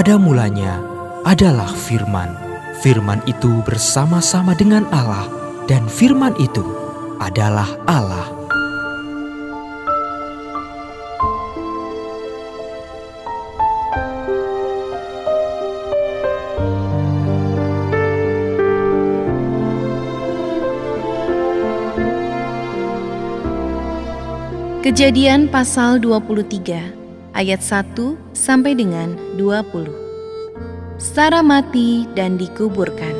Pada mulanya adalah firman. Firman itu bersama-sama dengan Allah dan firman itu adalah Allah. Kejadian pasal 23 ayat 1 sampai dengan 20. Sarah mati dan dikuburkan.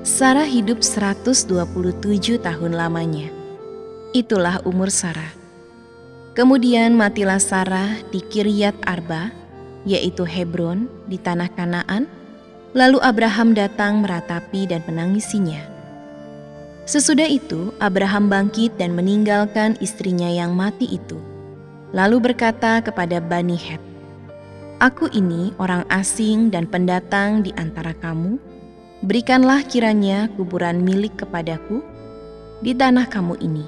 Sarah hidup 127 tahun lamanya. Itulah umur Sarah. Kemudian matilah Sarah di Kiryat Arba, yaitu Hebron di tanah Kanaan. Lalu Abraham datang meratapi dan menangisinya. Sesudah itu, Abraham bangkit dan meninggalkan istrinya yang mati itu. Lalu berkata kepada Bani Het, Aku ini orang asing dan pendatang di antara kamu. Berikanlah kiranya kuburan milik kepadaku di tanah kamu ini,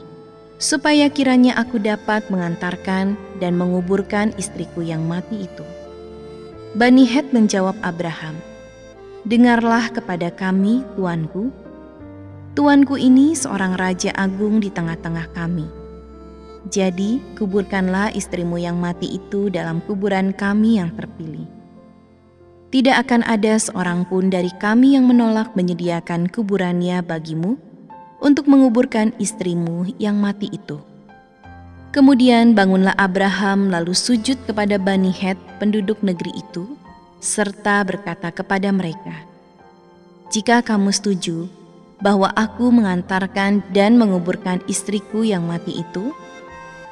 supaya kiranya aku dapat mengantarkan dan menguburkan istriku yang mati itu. Bani Het menjawab Abraham, Dengarlah kepada kami, tuanku, Tuanku ini seorang raja agung di tengah-tengah kami. Jadi, kuburkanlah istrimu yang mati itu dalam kuburan kami yang terpilih. Tidak akan ada seorang pun dari kami yang menolak menyediakan kuburannya bagimu untuk menguburkan istrimu yang mati itu. Kemudian bangunlah Abraham lalu sujud kepada Bani Het penduduk negeri itu, serta berkata kepada mereka, Jika kamu setuju, bahwa aku mengantarkan dan menguburkan istriku yang mati itu,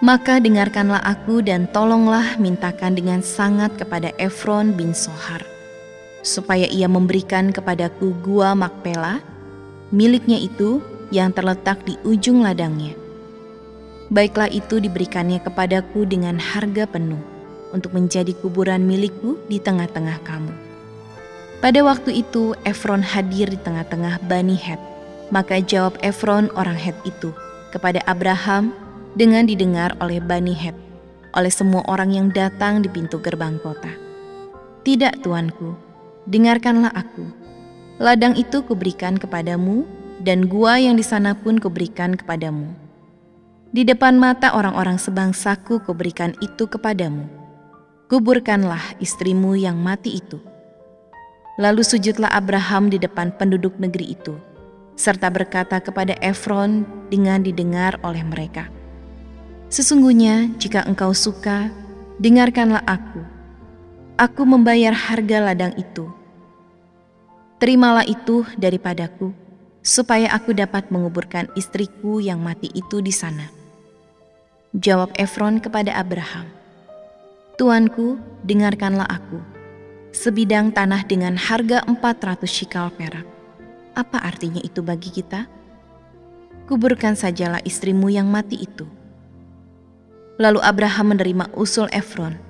maka dengarkanlah aku dan tolonglah mintakan dengan sangat kepada Efron bin Sohar, supaya ia memberikan kepadaku gua Makpela, miliknya itu yang terletak di ujung ladangnya. Baiklah itu diberikannya kepadaku dengan harga penuh untuk menjadi kuburan milikku di tengah-tengah kamu. Pada waktu itu Efron hadir di tengah-tengah Bani Het maka jawab Efron orang Het itu kepada Abraham dengan didengar oleh Bani Het, oleh semua orang yang datang di pintu gerbang kota. Tidak tuanku, dengarkanlah aku. Ladang itu kuberikan kepadamu dan gua yang di sana pun kuberikan kepadamu. Di depan mata orang-orang sebangsaku kuberikan itu kepadamu. Kuburkanlah istrimu yang mati itu. Lalu sujudlah Abraham di depan penduduk negeri itu serta berkata kepada Efron dengan didengar oleh mereka, "Sesungguhnya, jika engkau suka, dengarkanlah aku. Aku membayar harga ladang itu. Terimalah itu daripadaku, supaya aku dapat menguburkan istriku yang mati itu di sana." Jawab Efron kepada Abraham, "Tuanku, dengarkanlah aku." Sebidang tanah dengan harga 400 shikal perak apa artinya itu bagi kita? Kuburkan sajalah istrimu yang mati itu. Lalu Abraham menerima usul Efron,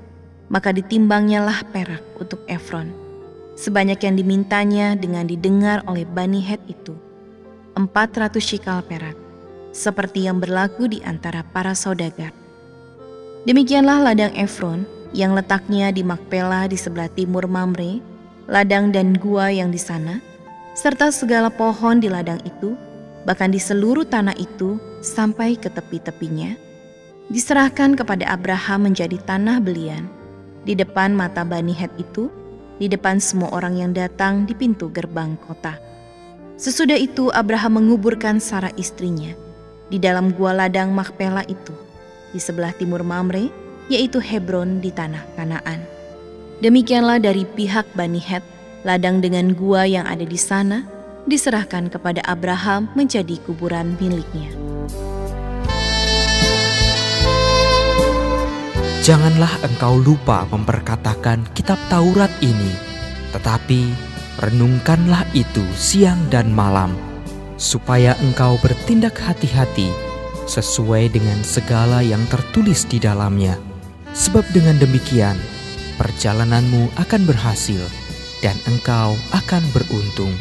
maka ditimbangnya perak untuk Efron. Sebanyak yang dimintanya dengan didengar oleh Bani Het itu, 400 shikal perak, seperti yang berlaku di antara para saudagar. Demikianlah ladang Efron yang letaknya di Makpela di sebelah timur Mamre, ladang dan gua yang di sana, serta segala pohon di ladang itu, bahkan di seluruh tanah itu sampai ke tepi-tepinya, diserahkan kepada Abraham menjadi tanah belian di depan mata Bani Het itu, di depan semua orang yang datang di pintu gerbang kota. Sesudah itu Abraham menguburkan Sarah istrinya di dalam gua ladang Makpela itu, di sebelah timur Mamre, yaitu Hebron di tanah Kanaan. Demikianlah dari pihak Bani Het Ladang dengan gua yang ada di sana diserahkan kepada Abraham menjadi kuburan miliknya. Janganlah engkau lupa memperkatakan kitab Taurat ini, tetapi renungkanlah itu siang dan malam, supaya engkau bertindak hati-hati sesuai dengan segala yang tertulis di dalamnya. Sebab dengan demikian, perjalananmu akan berhasil dan engkau akan beruntung.